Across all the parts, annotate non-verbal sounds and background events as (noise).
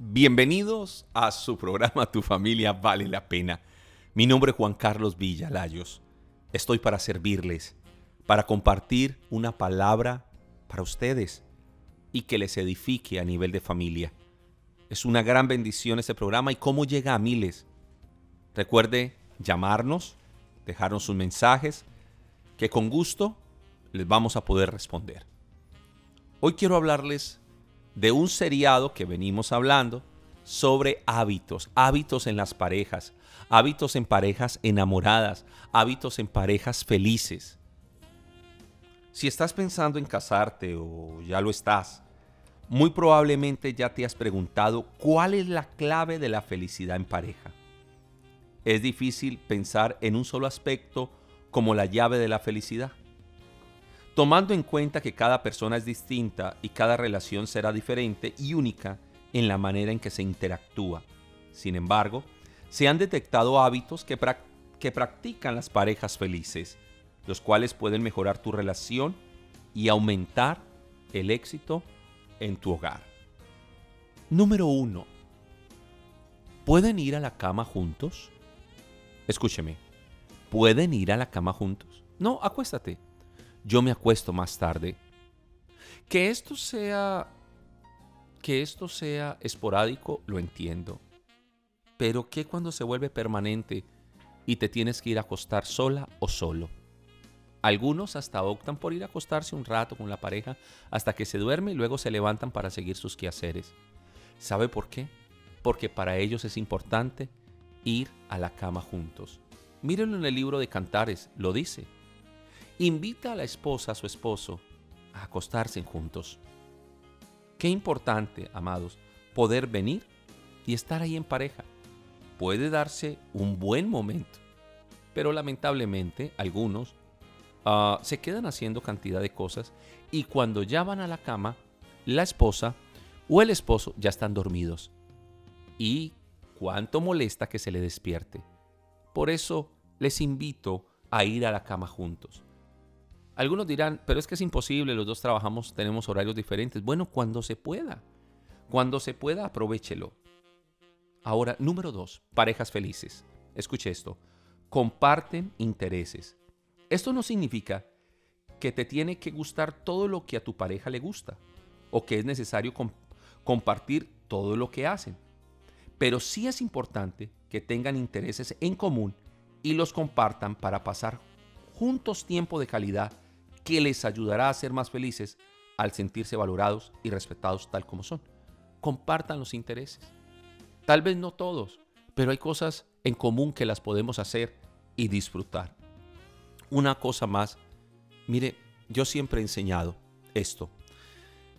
Bienvenidos a su programa Tu familia vale la pena. Mi nombre es Juan Carlos Villalayos. Estoy para servirles, para compartir una palabra para ustedes y que les edifique a nivel de familia. Es una gran bendición este programa y cómo llega a miles. Recuerde llamarnos, dejarnos sus mensajes, que con gusto les vamos a poder responder. Hoy quiero hablarles de un seriado que venimos hablando sobre hábitos, hábitos en las parejas, hábitos en parejas enamoradas, hábitos en parejas felices. Si estás pensando en casarte o ya lo estás, muy probablemente ya te has preguntado cuál es la clave de la felicidad en pareja. Es difícil pensar en un solo aspecto como la llave de la felicidad. Tomando en cuenta que cada persona es distinta y cada relación será diferente y única en la manera en que se interactúa. Sin embargo, se han detectado hábitos que, practican las parejas felices, los cuales pueden mejorar tu relación y aumentar el éxito en tu hogar. Número 1. ¿Pueden ir a la cama juntos? Escúcheme. ¿Pueden ir a la cama juntos? No, acuéstate. Yo me acuesto más tarde. Que esto sea que esto sea esporádico, lo entiendo. Pero ¿qué cuando se vuelve permanente y te tienes que ir a acostar sola o solo? Algunos hasta optan por ir a acostarse un rato con la pareja hasta que se duerme y luego se levantan para seguir sus quehaceres. ¿Sabe por qué? Porque para ellos es importante ir a la cama juntos. Mírenlo en el libro de Cantares, lo dice. Invita a la esposa, a su esposo, a acostarse juntos. Qué importante, amados, poder venir y estar ahí en pareja. Puede darse un buen momento, pero lamentablemente algunos Ah, se quedan haciendo cantidad de cosas y cuando ya van a la cama, la esposa o el esposo ya están dormidos. Y cuánto molesta que se le despierte. Por eso les invito a ir a la cama juntos. Algunos dirán, pero es que es imposible, los dos trabajamos, tenemos horarios diferentes. Bueno, cuando se pueda. Cuando se pueda, aprovechelo. Ahora, número dos, parejas felices. Escuche esto. Comparten intereses. Esto no significa que te tiene que gustar todo lo que a tu pareja le gusta o que es necesario compartir todo lo que hacen. Pero sí es importante que tengan intereses en común y los compartan para pasar juntos tiempo de calidad que les ayudará a ser más felices al sentirse valorados y respetados tal como son. Compartan los intereses. Tal vez no todos, pero hay cosas en común que las podemos hacer y disfrutar una cosa más. Mire, yo siempre he enseñado esto.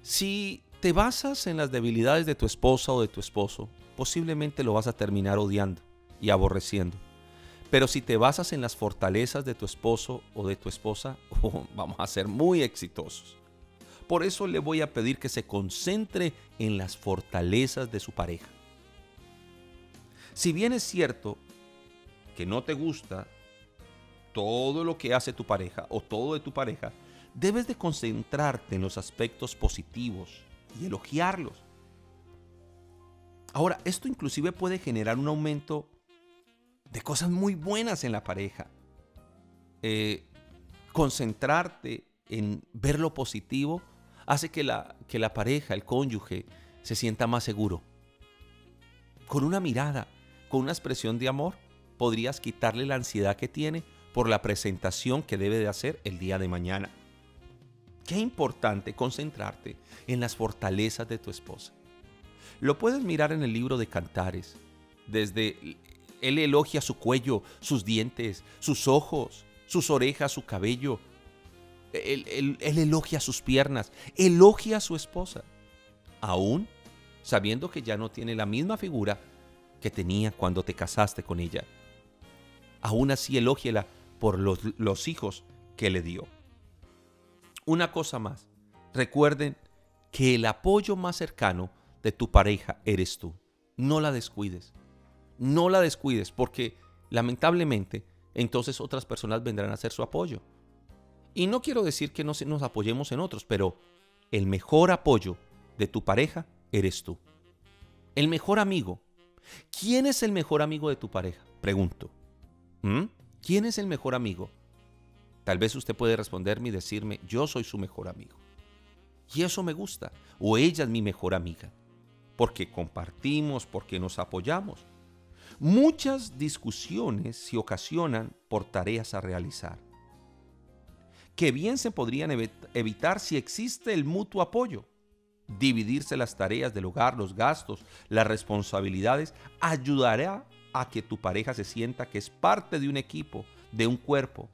Si te basas en las debilidades de tu esposa o de tu esposo, posiblemente lo vas a terminar odiando y aborreciendo. Pero si te basas en las fortalezas de tu esposo o de tu esposa, (laughs) oh, vamos a ser muy exitosos. Por eso le voy a pedir que se concentre en las fortalezas de su pareja. Si bien es cierto que no te gusta todo lo que hace tu pareja o todo de tu pareja, debes de concentrarte en los aspectos positivos y elogiarlos. Ahora, esto inclusive puede generar un aumento de cosas muy buenas en la pareja. Eh, concentrarte en ver lo positivo hace que la, que la pareja, el cónyuge, se sienta más seguro. Con una mirada, con una expresión de amor, podrías quitarle la ansiedad que tiene por la presentación que debe de hacer el día de mañana. Qué importante concentrarte en las fortalezas de tu esposa. Lo puedes mirar en el libro de Cantares. Desde él elogia su cuello, sus dientes, sus ojos, sus orejas, su cabello. Él, elogia sus piernas, elogia a su esposa. Aún sabiendo que ya no tiene la misma figura que tenía cuando te casaste con ella. Aún así elógiela por los, hijos que le dio. Una cosa más, recuerden que el apoyo más cercano de tu pareja eres tú. No la descuides. No la descuides porque lamentablemente entonces otras personas vendrán a hacer su apoyo. Y no quiero decir que no nos apoyemos en otros, pero el mejor apoyo de tu pareja eres tú. El mejor amigo. ¿Quién es el mejor amigo de tu pareja? Pregunto. ¿Mm? ¿Quién es el mejor amigo? Tal vez usted puede responderme y decirme, yo soy su mejor amigo. Y eso me gusta. O ella es mi mejor amiga. Porque compartimos, porque nos apoyamos. Muchas discusiones se ocasionan por tareas a realizar, que bien se podrían evitar si existe el mutuo apoyo. Dividirse las tareas del hogar, los gastos, las responsabilidades, ayudará a que tu pareja se sienta que es parte de un equipo, de un cuerpo,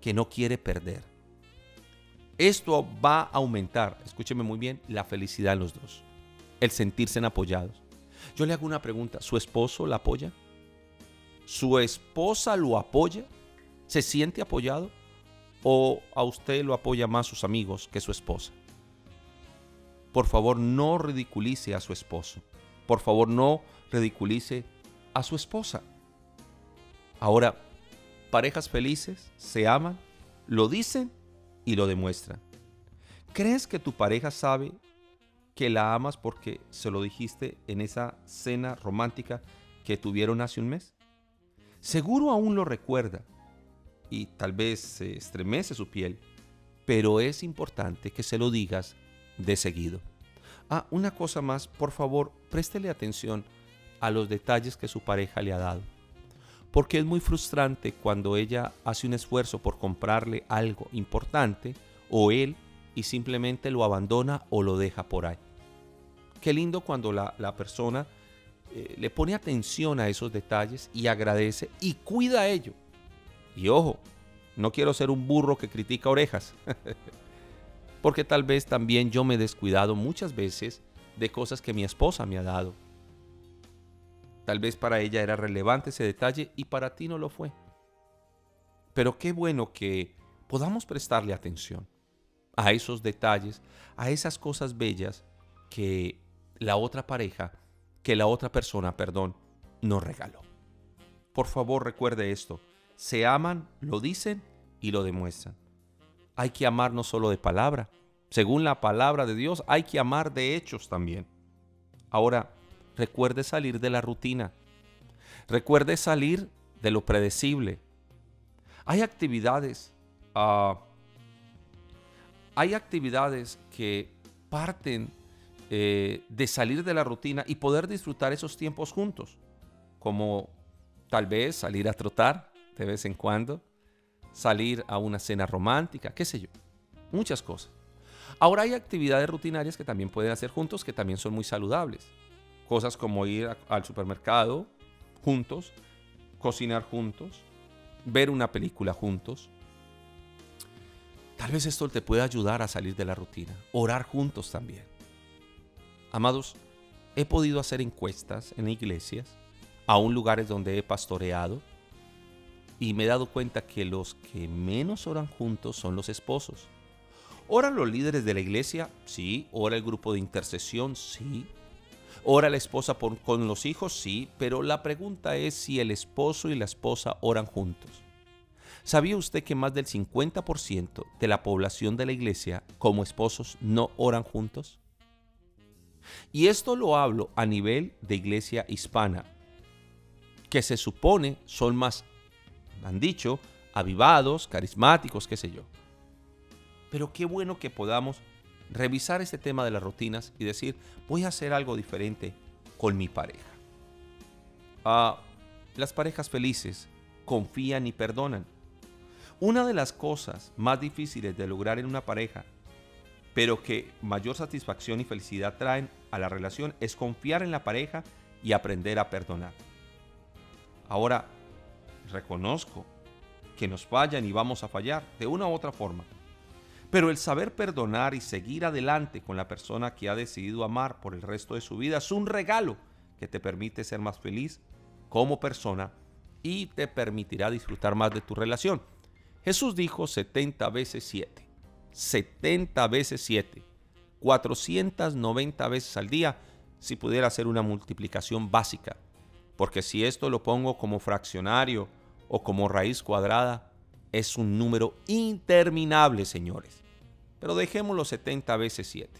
que no quiere perder. Esto va a aumentar, escúcheme muy bien, la felicidad en los dos, el sentirse apoyados. Yo le hago una pregunta, ¿su esposo la apoya? ¿Su esposa lo apoya? ¿Se siente apoyado? ¿O a usted lo apoya más sus amigos que su esposa? Por favor, no ridiculice a su esposo. Por favor, no ridiculice a su esposa. Ahora, parejas felices se aman, lo dicen y lo demuestran. ¿Crees que tu pareja sabe que la amas porque se lo dijiste en esa cena romántica que tuvieron hace un mes? Seguro aún lo recuerda y tal vez se estremece su piel, pero es importante que se lo digas de seguido. Ah, una cosa más, por favor, préstele atención a los detalles que su pareja le ha dado. Porque es muy frustrante cuando ella hace un esfuerzo por comprarle algo importante o él y simplemente lo abandona o lo deja por ahí. Qué lindo cuando la, persona eh, le pone atención a esos detalles y agradece y cuida ello. Y ojo, no quiero ser un burro que critica orejas, (laughs) porque tal vez también yo me he descuidado muchas veces de cosas que mi esposa me ha dado. Tal vez para ella era relevante ese detalle y para ti no lo fue. Pero qué bueno que podamos prestarle atención a esos detalles, a esas cosas bellas que la otra pareja, que la otra persona, perdón, nos regaló. Por favor recuerde esto, se aman, lo dicen y lo demuestran. Hay que amar no solo de palabra, según la palabra de Dios, hay que amar de hechos también. Ahora, recuerde salir de la rutina. Recuerde salir de lo predecible. Hay actividades, uh, hay actividades que parten eh, de salir de la rutina y poder disfrutar esos tiempos juntos, como tal vez salir a trotar de vez en cuando, salir a una cena romántica, qué sé yo, muchas cosas. Ahora hay actividades rutinarias que también pueden hacer juntos que también son muy saludables. Cosas como ir al supermercado juntos, cocinar juntos, ver una película juntos. Tal vez esto te pueda ayudar a salir de la rutina. Orar juntos también. Amados, he podido hacer encuestas en iglesias, aún lugares donde he pastoreado, y me he dado cuenta que los que menos oran juntos son los esposos. ¿Oran los líderes de la iglesia? Sí. ¿Ora el grupo de intercesión? Sí. ¿Ora la esposa con los hijos? Sí. Pero la pregunta es si el esposo y la esposa oran juntos. ¿Sabía usted que más del 50% de la población de la iglesia como esposos no oran juntos? Y esto lo hablo a nivel de iglesia hispana, que se supone son más, han dicho, avivados, carismáticos, qué sé yo. Pero qué bueno que podamos revisar este tema de las rutinas y decir, voy a hacer algo diferente con mi pareja. Ah, las parejas felices confían y perdonan. Una de las cosas más difíciles de lograr en una pareja, pero que mayor satisfacción y felicidad traen a la relación, es confiar en la pareja y aprender a perdonar. Ahora, reconozco que nos fallan y vamos a fallar de una u otra forma. Pero el saber perdonar y seguir adelante con la persona que ha decidido amar por el resto de su vida es un regalo que te permite ser más feliz como persona y te permitirá disfrutar más de tu relación. Jesús dijo 70 veces 7. 70 veces 7. 490 veces al día si pudiera hacer una multiplicación básica. Porque si esto lo pongo como fraccionario o como raíz cuadrada, es un número interminable, señores pero dejémoslo 70 veces 7,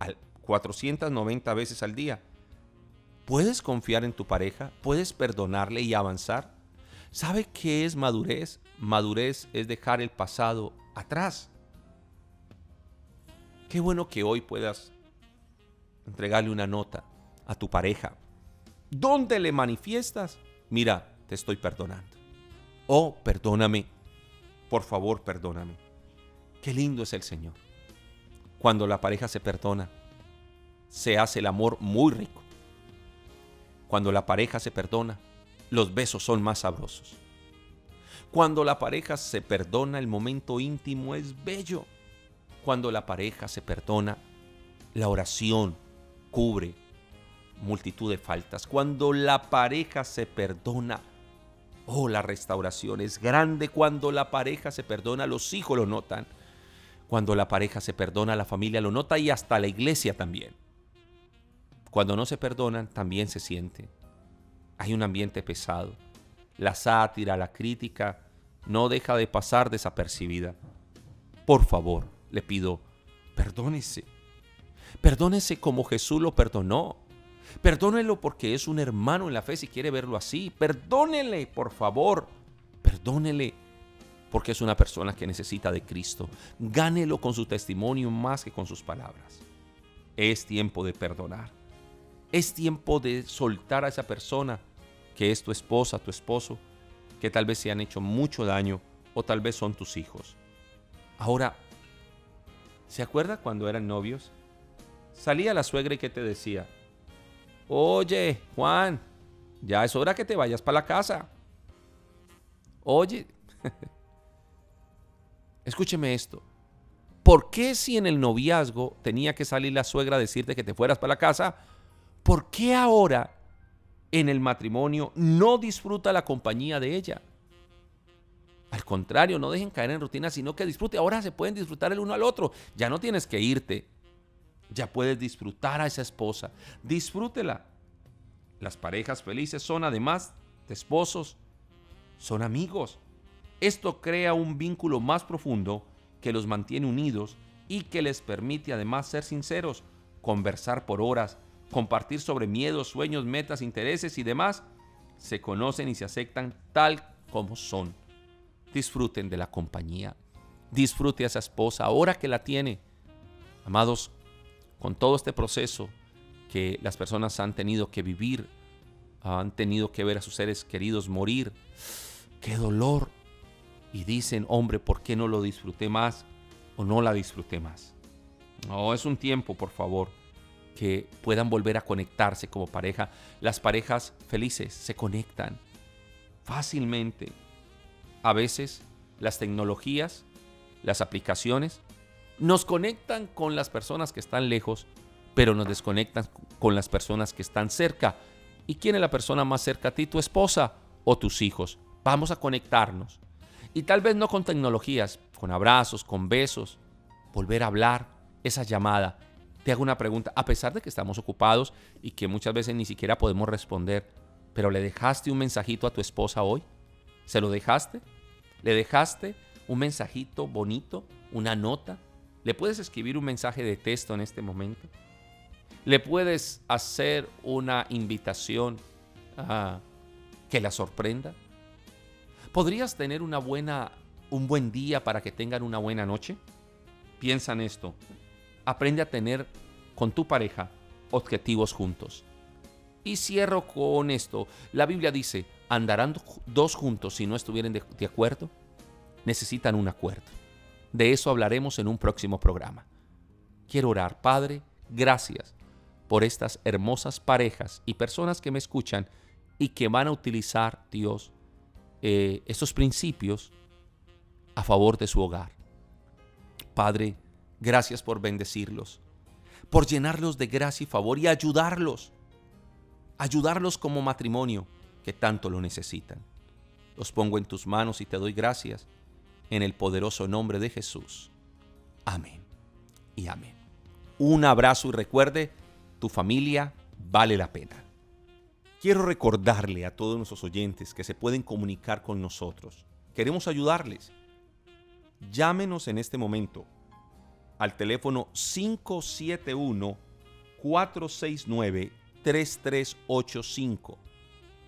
al 490 veces al día. ¿Puedes confiar en tu pareja? ¿Puedes perdonarle y avanzar? ¿Sabe qué es madurez? Madurez es dejar el pasado atrás. Qué bueno que hoy puedas entregarle una nota a tu pareja. ¿Dónde le manifiestas? Mira, te estoy perdonando. Oh, perdóname. Por favor, perdóname. Qué lindo es el Señor. Cuando la pareja se perdona, se hace el amor muy rico. Cuando la pareja se perdona, los besos son más sabrosos. Cuando la pareja se perdona, el momento íntimo es bello. Cuando la pareja se perdona, la oración cubre multitud de faltas. Cuando la pareja se perdona, oh, la restauración es grande. Cuando la pareja se perdona, los hijos lo notan. Cuando la pareja se perdona, la familia lo nota y hasta la iglesia también. Cuando no se perdonan, también se siente. Hay un ambiente pesado. La sátira, la crítica, no deja de pasar desapercibida. Por favor, le pido, perdónese. Perdónese como Jesús lo perdonó. Perdónelo porque es un hermano en la fe si quiere verlo así. Perdónele, por favor. Perdónele porque es una persona que necesita de Cristo. Gánelo con su testimonio más que con sus palabras. Es tiempo de perdonar. Es tiempo de soltar a esa persona que es tu esposa, tu esposo, que tal vez se han hecho mucho daño o tal vez son tus hijos. Ahora, ¿se acuerda cuando eran novios? Salía la suegra y que te decía, oye, Juan, ya es hora que te vayas para la casa. Oye, (laughs) escúcheme esto. ¿Por qué si en el noviazgo tenía que salir la suegra a decirte que te fueras para la casa? ¿por qué ahora en el matrimonio no disfruta la compañía de ella? Al contrario, no dejen caer en rutina, sino que disfrute. Ahora se pueden disfrutar el uno al otro. Ya no tienes que irte. Ya puedes disfrutar a esa esposa. Disfrútela. Las parejas felices son además de esposos, son amigos. Esto crea un vínculo más profundo que los mantiene unidos y que les permite además ser sinceros, conversar por horas, compartir sobre miedos, sueños, metas, intereses y demás, se conocen y se aceptan tal como son. Disfruten de la compañía. Disfrute a esa esposa ahora que la tiene. Amados, con todo este proceso que las personas han tenido que vivir, han tenido que ver a sus seres queridos morir, qué dolor. Y dicen, hombre, ¿por qué no lo disfruté más o no la disfruté más? No, es un tiempo, por favor que puedan volver a conectarse como pareja. Las parejas felices se conectan fácilmente. A veces las tecnologías, las aplicaciones, nos conectan con las personas que están lejos, pero nos desconectan con las personas que están cerca. ¿Y quién es la persona más cerca a ti? ¿Tu esposa o tus hijos? Vamos a conectarnos. Y tal vez no con tecnologías, con abrazos, con besos, volver a hablar, esa llamada, te hago una pregunta, a pesar de que estamos ocupados y que muchas veces ni siquiera podemos responder, pero ¿le dejaste un mensajito a tu esposa hoy? ¿Se lo dejaste? ¿Le dejaste un mensajito bonito, una nota? ¿Le puedes escribir un mensaje de texto en este momento? ¿Le puedes hacer una invitación a que la sorprenda? ¿Podrías tener una buena, un buen día para que tengan una buena noche? Piensa en esto aprende a tener con tu pareja objetivos juntos. Y cierro con esto. La Biblia dice, ¿andarán dos juntos si no estuvieran de, acuerdo? Necesitan un acuerdo. De eso hablaremos en un próximo programa. Quiero orar, Padre, gracias por estas hermosas parejas y personas que me escuchan y que van a utilizar, Dios, eh, estos principios a favor de su hogar. Padre, Gracias por bendecirlos, por llenarlos de gracia y favor y ayudarlos, ayudarlos como matrimonio que tanto lo necesitan. Los pongo en tus manos y te doy gracias en el poderoso nombre de Jesús. Amén y amén. Un abrazo y recuerde, tu familia vale la pena. Quiero recordarle a todos nuestros oyentes que se pueden comunicar con nosotros. Queremos ayudarles. Llámenos en este momento al teléfono 571-469-3393. 3385.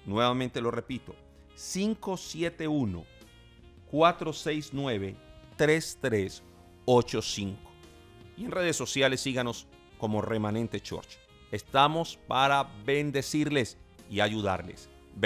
Nuevamente lo repito, 571-469-3385. Y en redes sociales síganos como Remanente Church. Estamos para bendecirles y ayudarles.